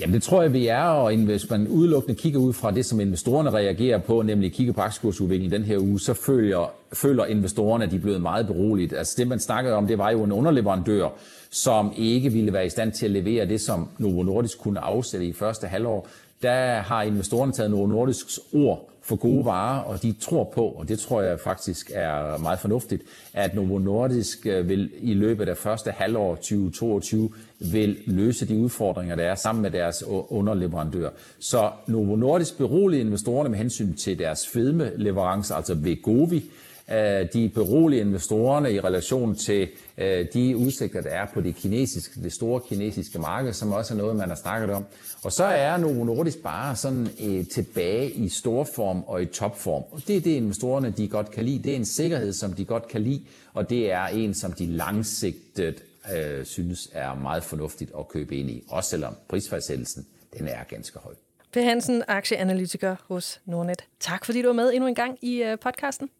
Jamen det tror jeg, vi er, og hvis man udelukkende kigger ud fra det, som investorerne reagerer på, nemlig kigger på aktiekursudviklingen den her uge, så føler, føler investorerne, at de er blevet meget beroliget. Altså det, man snakkede om, det var jo en underleverandør, som ikke ville være i stand til at levere det, som Novo Nordisk kunne afsætte i første halvår. Der har investorerne taget Novo Nordisks ord for gode varer, og de tror på, og det tror jeg faktisk er meget fornuftigt, at Novo Nordisk øh, vil i løbet af første halvår 2022 vil løse de udfordringer, der er sammen med deres underleverandør. Så Novo Nordisk beroliger investorerne med hensyn til deres fedme-leverancer, altså Vegovi, Øh, Øh, de berolige investorerne i relation til øh, de udsigter, der er på det, kinesiske, det store kinesiske marked, som også er noget, man har snakket om. Og så er Novo Nordisk bare sådan øh, tilbage i storform og i topform. Og det er det, investorerne de godt kan lide. Det er en sikkerhed, som de godt kan lide, og det er en, som de langsigtet øh, synes er meget fornuftigt at købe ind i, også selvom prisfastsættelsen den er ganske høj. Per Hansen, aktieanalytiker hos Nordnet. Tak fordi du var med endnu en gang i øh, podcasten.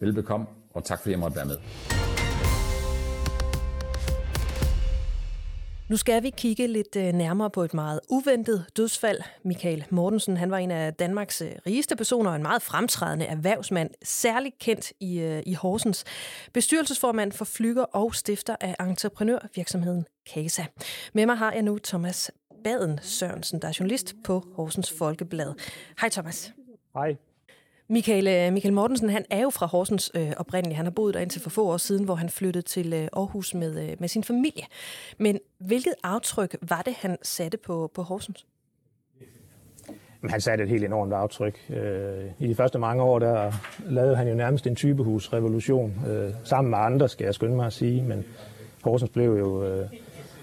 Velbekomme, og tak fordi jeg måtte være med. Nu skal vi kigge lidt øh, nærmere på et meget uventet dødsfald. Michael Mortensen, han var en af Danmarks øh, rigeste personer og en meget fremtrædende erhvervsmand, særligt kendt i, øh, i Horsens. Bestyrelsesformand for Flyger og stifter af entreprenørvirksomheden Casa. Med mig har jeg nu Thomas Baden Sørensen, der er journalist på Horsens Folkeblad. Hej Thomas. Hej. Michael, øh, Michael Mortensen, han er jo fra Horsens øh, oprindeligt. Han har boet der indtil for få år siden, hvor han flyttede til øh, Aarhus med, øh, med sin familie. Men hvilket aftryk var det, han satte på, på Horsens? Han satte et helt enormt aftryk. Øh, I de første mange år, der lavede han jo nærmest en typehusrevolution. Øh, sammen med andre, skal jeg skynde mig at sige. Men Horsens blev jo øh,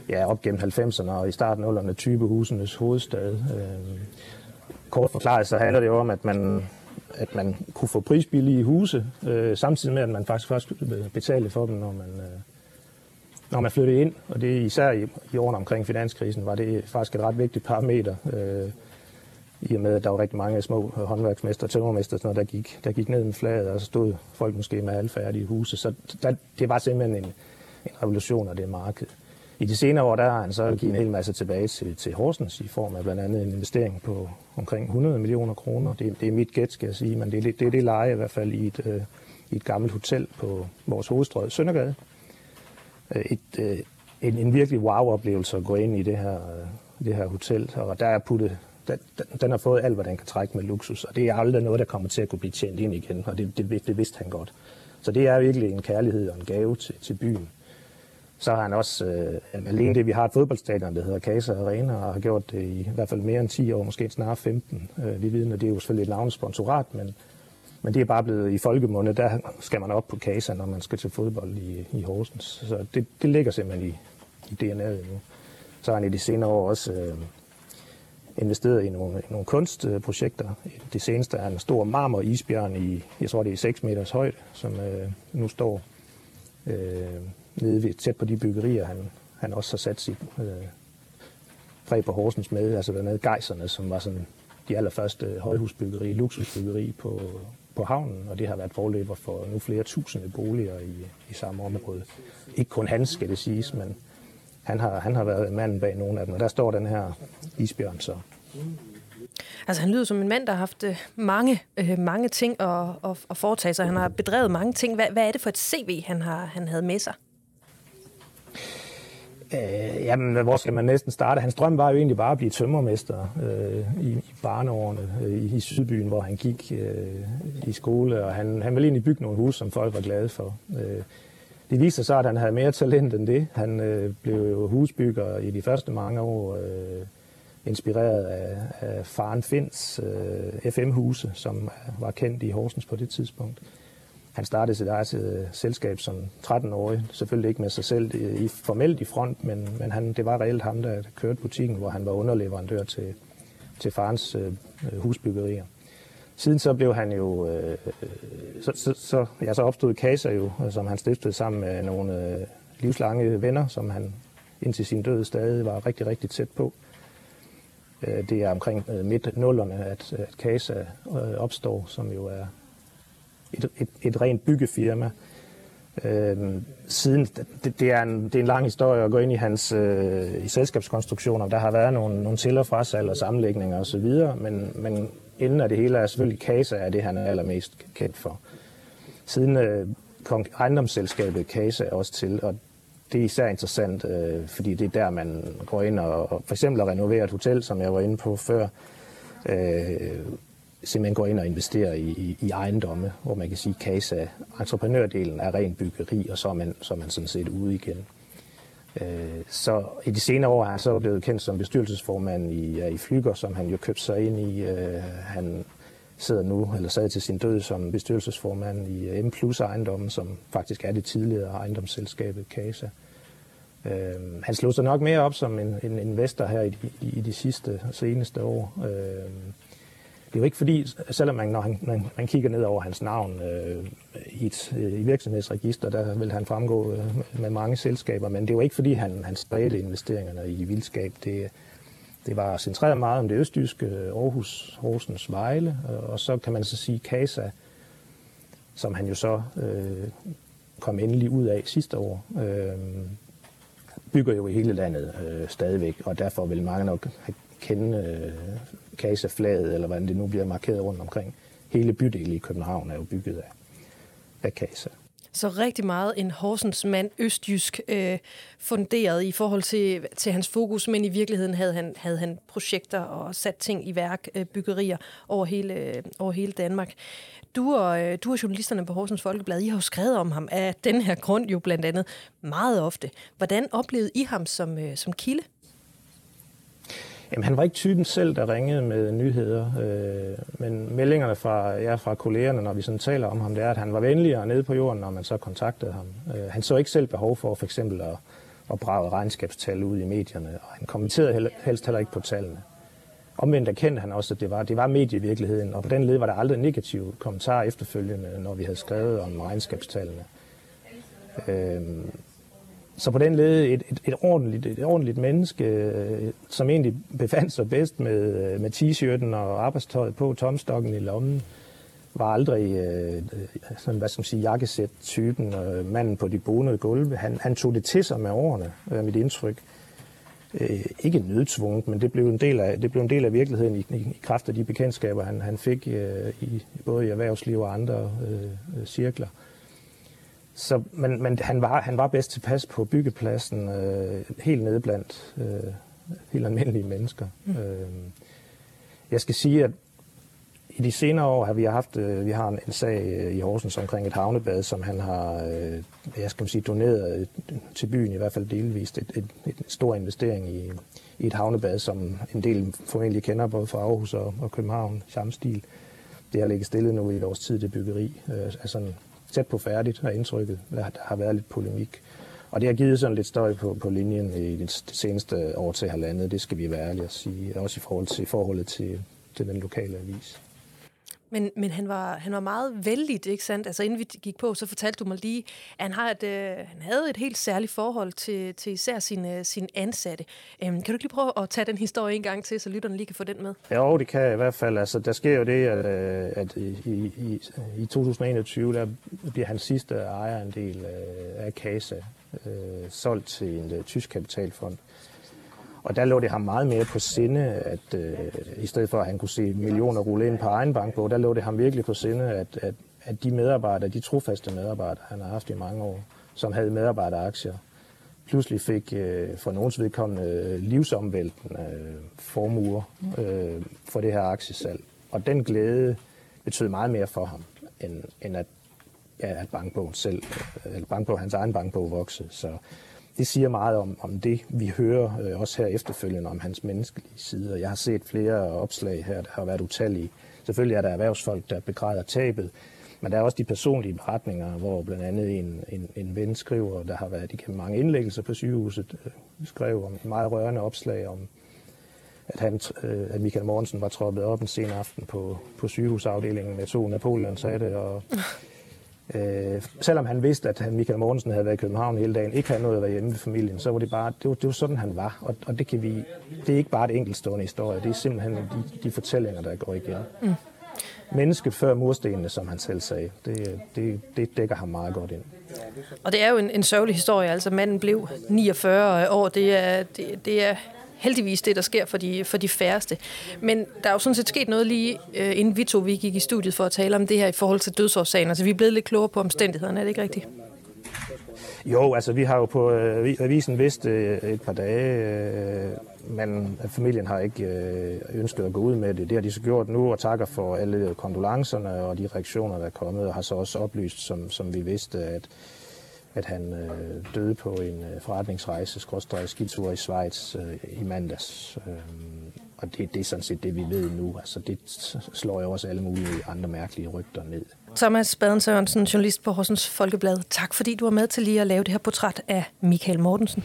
ja, op gennem 90'erne og i starten af 0'erne typehusenes hovedstad. Øh, kort forklaret, så handler det jo om, at man at man kunne få prisbillige huse, øh, samtidig med, at man faktisk først betale for dem, når man, øh, når man flyttede ind. Og det især i, i årene omkring finanskrisen var det faktisk et ret vigtigt parameter, øh, i og med, at der var rigtig mange små øh, håndværksmester og tømmermester, der gik, der gik ned med flaget, og så stod folk måske med halvfærdige huse. Så der, det var simpelthen en, en revolution af det marked. I de senere år der har han så givet en hel masse tilbage til, til Horsens i form af blandt andet en investering på omkring 100 millioner kroner. Det, det er mit gæt, skal jeg sige, men det det, det, er det leje i hvert fald i et, øh, i et gammelt hotel på vores hovedstrøg Søndergade. Øh, et, øh, en, en virkelig wow-oplevelse at gå ind i det her, øh, det her hotel, og der er puttet den, den har fået alt, hvad den kan trække med luksus, og det er aldrig noget, der kommer til at kunne blive tjent ind igen, og det, det, det vidste han godt. Så det er virkelig en kærlighed og en gave til, til byen. Så har han også, øh, alene det, vi har et fodboldstadion, der hedder Casa Arena, og har gjort det i, i hvert fald mere end 10 år, måske snarere 15. Øh, vi ved, at det er jo selvfølgelig et navnesponsorat, men, men det er bare blevet i folkemunde, der skal man op på Casa, når man skal til fodbold i, i Horsens. Så det, det ligger simpelthen i, i DNA'et nu. Så har han i de senere år også øh, investeret i nogle, i nogle kunstprojekter. Det seneste er en stor marmor-isbjørn i, jeg tror det er 6 meters højde, som øh, nu står øh, nede ved, tæt på de byggerier, han, han også har sat sit øh, præg på Horsens med, altså blandt andet Geiserne, som var sådan de allerførste øh, højhusbyggeri, luksusbyggeri på, på havnen, og det har været forløber for nu flere tusinde boliger i, i samme område. Ikke kun hans, skal det siges, men han har, han har været manden bag nogle af dem, og der står den her isbjørn så. Altså, han lyder som en mand, der har haft øh, mange, øh, mange ting at, at, at foretage sig. Han har bedrevet mange ting. Hvad, hvad er det for et CV, han, har, han havde med sig? Øh, jamen, hvor skal man næsten starte? Hans drøm var jo egentlig bare at blive tømmermester øh, i, i barneårene øh, i, i Sydbyen, hvor han gik øh, i skole, og han, han ville egentlig bygge nogle hus, som folk var glade for. Øh, det viste sig, at han havde mere talent end det. Han øh, blev jo husbygger i de første mange år, øh, inspireret af, af faren Fins øh, FM-huse, som var kendt i Horsens på det tidspunkt. Han startede sit eget øh, selskab som 13-årig, selvfølgelig ikke med sig selv i, formelt i front, men, men han, det var reelt ham, der kørte butikken, hvor han var underleverandør til, til farens øh, øh husbyggerier. Siden så blev han jo, øh, øh så, så, så, ja, så opstod Kasa jo, som han stiftede sammen med nogle øh, livslange venner, som han indtil sin død stadig var rigtig, rigtig tæt på. Øh, det er omkring øh, midt nullerne, at, at Casa øh, opstår, som jo er et, et, et rent byggefirma. Øh, siden, det, det, er en, det er en lang historie at gå ind i hans øh, i selskabskonstruktioner. Der har været nogle, nogle til- og frasalg og sammenlægninger osv., men, men inden af det hele er selvfølgelig Kasa er det, han er allermest kendt for. Siden øh, kom ejendomsselskabet Casa også til, og det er især interessant, øh, fordi det er der, man går ind og, og for eksempel renoverer et hotel, som jeg var inde på før, øh, simpelthen går ind og investerer i, i, i ejendomme, hvor man kan sige, at Casa, entreprenørdelen er ren byggeri, og så er man, så er man sådan set ude igen. Øh, så i de senere år er han så blevet kendt som bestyrelsesformand i, i Flyger, som han jo købte sig ind i. Øh, han sidder nu, eller sad til sin død som bestyrelsesformand i øh, M Plus ejendommen, som faktisk er det tidligere ejendomsselskabet Casa. Øh, han slog sig nok mere op som en, en investor her i de, i de sidste seneste år. Øh, det er jo ikke fordi, selvom man, når han, man, man kigger ned over hans navn øh, i et øh, i virksomhedsregister, der vil han fremgå øh, med mange selskaber, men det er jo ikke fordi, han, han spredte investeringerne i vildskab. Det, det var centreret meget om det østjyske øh, Aarhus, Horsens, Vejle, øh, og så kan man så sige Casa, som han jo så øh, kom endelig ud af sidste år, øh, bygger jo i hele landet øh, stadigvæk, og derfor vil mange nok kende øh, Casa-flaget, eller hvordan det nu bliver markeret rundt omkring. Hele bydelen i København er jo bygget af, af Så rigtig meget en Horsens mand, østjysk, øh, funderet i forhold til, til hans fokus, men i virkeligheden havde han, havde han projekter og sat ting i værk, øh, byggerier over hele, øh, over hele Danmark. Du og, øh, du og journalisterne på Horsens Folkeblad, I har jo skrevet om ham af den her grund jo blandt andet meget ofte. Hvordan oplevede I ham som, øh, som kilde? Jamen, han var ikke typen selv, der ringede med nyheder, øh, men meldingerne fra, ja, fra kollegerne, når vi sådan taler om ham, det er, at han var venligere nede på jorden, når man så kontaktede ham. Øh, han så ikke selv behov for for eksempel at, at brage regnskabstal ud i medierne, og han kommenterede helst heller ikke på tallene. Omvendt erkendte han også, at det var, det var medievirkeligheden, og på den led var der aldrig negative kommentarer efterfølgende, når vi havde skrevet om regnskabstallene. Øh, så på den led et, et, et, ordentligt, et ordentligt menneske, øh, som egentlig befandt sig bedst med, øh, med t-shirten og arbejdstøjet på, tomstokken i lommen, var aldrig øh, øh sådan, hvad skal man sige, jakkesæt-typen, øh, manden på de bonede gulve. Han, han tog det til sig med årene, er mit indtryk. Øh, ikke nødtvunget, men det blev en del af, det blev en del af virkeligheden i, i, i kraft af de bekendtskaber, han, han fik øh, i, både i erhvervsliv og andre øh, cirkler. Så, men, men han, var, han var bedst tilpas på byggepladsen, øh, helt nede blandt øh, helt almindelige mennesker. Mm. Øh, jeg skal sige, at i de senere år har vi haft øh, vi har en, en sag øh, i Horsens omkring et havnebad, som han har øh, jeg skal sige, doneret til byen, i hvert fald delvist, et, et, et stor investering i, i et havnebad, som en del formentlig kender både fra Aarhus og, og København, samme stil. Det har ligget stille nu i et års tid, det byggeri. Øh, altså tæt på færdigt, er indtrykket. Der har været lidt polemik. Og det har givet sådan lidt støj på, på linjen i det, seneste år til halvandet, det skal vi være ærlige at sige. Også i forhold til forholdet til, til den lokale avis. Men, men han, var, han var meget vældig, ikke sandt? Altså inden vi gik på, så fortalte du mig lige, at han, har et, øh, han havde et helt særligt forhold til, til især sine, øh, sine ansatte. Øhm, kan du ikke lige prøve at tage den historie en gang til, så lytterne lige kan få den med? Jo, det kan jeg i hvert fald. Altså, der sker jo det, at, øh, at i, i, i 2021, der bliver hans sidste ejerandel øh, af Kasa øh, solgt til en øh, tysk kapitalfond. Og der lå det ham meget mere på sinde, at øh, i stedet for at han kunne se millioner rulle ind på egen bankbog, der lå det ham virkelig på sinde, at, at, at de medarbejdere, de trofaste medarbejdere, han har haft i mange år, som havde medarbejderaktier, pludselig fik øh, for nogens vedkommende øh, livsomvæltende øh, formuer øh, for det her aktiesalg. Og den glæde betød meget mere for ham, end, end at, ja, at bankbogen selv, øh, eller bankbog, hans egen bankbog voksede. Så det siger meget om, om det, vi hører øh, også her efterfølgende om hans menneskelige side. Jeg har set flere opslag her, der har været utallige. Selvfølgelig er der erhvervsfolk, der begræder tabet, men der er også de personlige beretninger, hvor blandt andet en, en, en ven skriver, der har været igennem mange indlæggelser på sygehuset, øh, skrev om et meget rørende opslag om, at, han, øh, at Michael Mortensen var troppet op en sen aften på, på sygehusafdelingen med to det og Øh, selvom han vidste, at Michael Mortensen havde været i København hele dagen, ikke havde noget at være hjemme med familien, så var det bare, det var, det var sådan, han var. Og, og det, kan vi, det er ikke bare et enkeltstående historie, det er simpelthen de, de fortællinger, der går igen. Mm. mennesket før murstenene, som han selv sagde. Det, det, det dækker ham meget godt ind. Og det er jo en, en sørgelig historie. Altså, manden blev 49 år. Det er, det, det er heldigvis det, der sker for de, for de færreste. Men der er jo sådan set sket noget lige, øh, inden vi to vi gik i studiet for at tale om det her i forhold til dødsårsagen. Altså, vi er blevet lidt klogere på omstændighederne, er det ikke rigtigt? Jo, altså vi har jo på øh, avisen vidst øh, et par dage, øh, men familien har ikke øh, ønsket at gå ud med det. Det har de så gjort nu, og takker for alle kondolancerne og de reaktioner, der er kommet, og har så også oplyst, som, som vi vidste, at, at han øh, døde på en øh, forretningsrejse, skråstrej skitur i Schweiz øh, i mandags. Øh, og det, det er sådan set det, vi ved nu. Altså, det slår jo også alle mulige andre mærkelige rygter ned. Thomas Baden Sørensen, journalist på Horsens Folkeblad. Tak fordi du var med til lige at lave det her portræt af Michael Mortensen.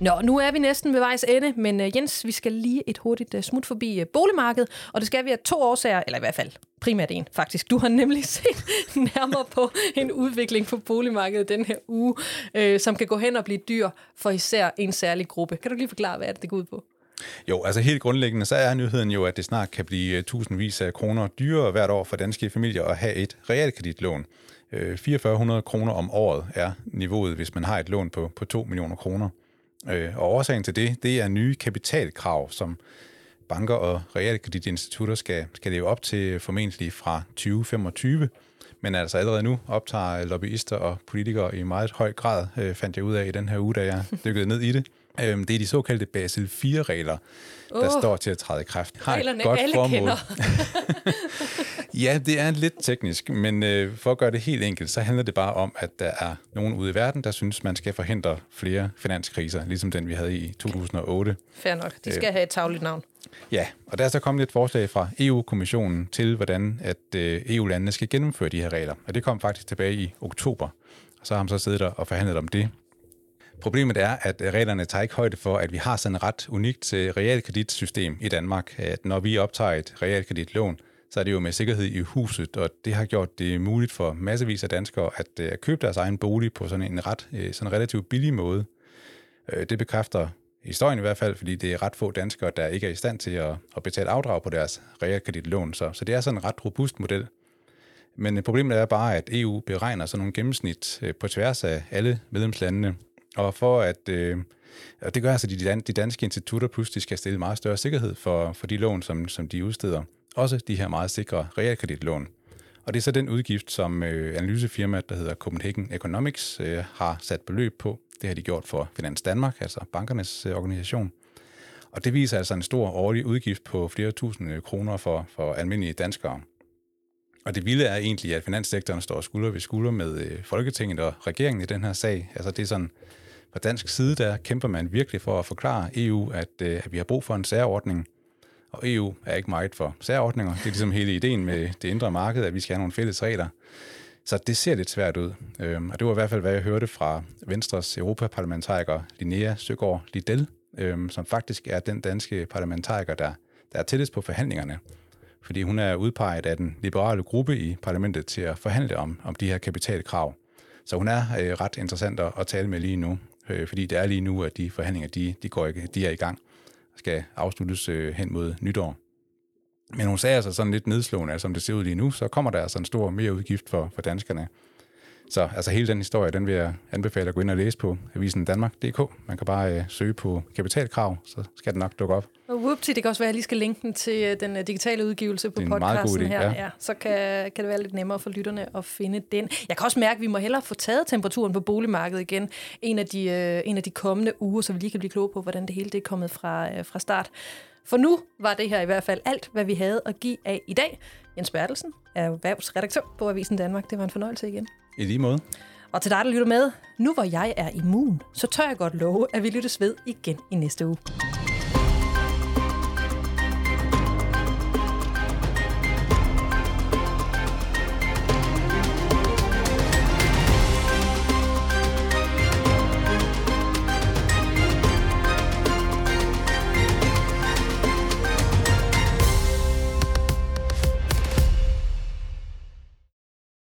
Nå, nu er vi næsten ved vejs ende, men uh, Jens, vi skal lige et hurtigt uh, smut forbi uh, boligmarkedet, og det skal vi af to årsager, eller i hvert fald primært en faktisk. Du har nemlig set nærmere på en udvikling på boligmarkedet den her uge, uh, som kan gå hen og blive dyr for især en særlig gruppe. Kan du lige forklare, hvad er det, det går ud på? Jo, altså helt grundlæggende, så er nyheden jo, at det snart kan blive tusindvis af kroner dyrere hvert år for danske familier at have et realkreditlån. 4400 kroner om året er niveauet, hvis man har et lån på, på 2 millioner kroner. Øh, og årsagen til det, det er nye kapitalkrav, som banker og realkreditinstitutter skal, skal leve op til formentlig fra 2025. Men altså allerede nu optager lobbyister og politikere i meget høj grad, øh, fandt jeg ud af i den her uge, da jeg dykkede ned i det. Øh, det er de såkaldte Basel 4-regler, der oh, står til at træde i kraft. Har reglerne godt alle formål. kender. ja, det er lidt teknisk, men øh, for at gøre det helt enkelt, så handler det bare om, at der er nogen ude i verden, der synes, man skal forhindre flere finanskriser, ligesom den, vi havde i 2008. Fair nok. De skal øh, have et tagligt navn. Ja, og der er så kommet et forslag fra EU-kommissionen til, hvordan at øh, EU-landene skal gennemføre de her regler. Og det kom faktisk tilbage i oktober. Og så har man så siddet der og forhandlet om det. Problemet er, at øh, reglerne tager ikke højde for, at vi har sådan et ret unikt øh, realkreditsystem i Danmark. At når vi optager et realkreditlån, så er det jo med sikkerhed i huset, og det har gjort det muligt for massevis af danskere at, øh, at købe deres egen bolig på sådan en ret, sådan relativt billig måde. Det bekræfter historien i hvert fald, fordi det er ret få danskere, der ikke er i stand til at, at betale afdrag på deres realkreditlån. Så, så det er sådan en ret robust model. Men problemet er bare, at EU beregner sådan nogle gennemsnit på tværs af alle medlemslandene, og for at... Øh, og det gør altså, at de, de danske institutter pludselig skal stille meget større sikkerhed for, for de lån, som, som de udsteder. Også de her meget sikre realkreditlån. Og det er så den udgift, som øh, analysefirmaet, der hedder Copenhagen Economics, øh, har sat beløb på. Det har de gjort for Finans Danmark, altså bankernes øh, organisation. Og det viser altså en stor årlig udgift på flere tusinde øh, kroner for, for almindelige danskere. Og det vilde er egentlig, at finanssektoren står skulder ved skulder med øh, Folketinget og regeringen i den her sag. Altså det er sådan, fra dansk side, der kæmper man virkelig for at forklare EU, at, øh, at vi har brug for en særordning. Og EU er ikke meget for særordninger. Det er ligesom hele ideen med det indre marked, at vi skal have nogle fælles regler. Så det ser lidt svært ud. Øhm, og det var i hvert fald, hvad jeg hørte fra Venstres europaparlamentariker Linnea Søgaard Liddell, øhm, som faktisk er den danske parlamentariker, der, der er tættest på forhandlingerne. Fordi hun er udpeget af den liberale gruppe i parlamentet til at forhandle om, om de her kapitalkrav. Så hun er øh, ret interessant at tale med lige nu øh, fordi det er lige nu, at de forhandlinger, de, de, går, de er i gang, skal afsluttes øh, hen mod nytår. Men hun sagde altså sådan lidt nedslående, at som det ser ud lige nu, så kommer der altså en stor mere udgift for, for danskerne. Så altså hele den historie, den vil jeg anbefale at gå ind og læse på avisen Danmark.dk. Man kan bare øh, søge på kapitalkrav, så skal den nok dukke op. Og whoopty, det kan også være, at jeg lige skal linke den til øh, den øh, digitale udgivelse på podcasten her. Ja. Ja, så kan, kan det være lidt nemmere for lytterne at finde den. Jeg kan også mærke, at vi må hellere få taget temperaturen på boligmarkedet igen en af de, øh, en af de kommende uger, så vi lige kan blive kloge på, hvordan det hele det er kommet fra, øh, fra start. For nu var det her i hvert fald alt, hvad vi havde at give af i dag. Jens Bertelsen er erhvervsredaktør på Avisen Danmark. Det var en fornøjelse igen. I lige måde. Og til dig, der lytter med, nu hvor jeg er immun, så tør jeg godt love, at vi lyttes ved igen i næste uge.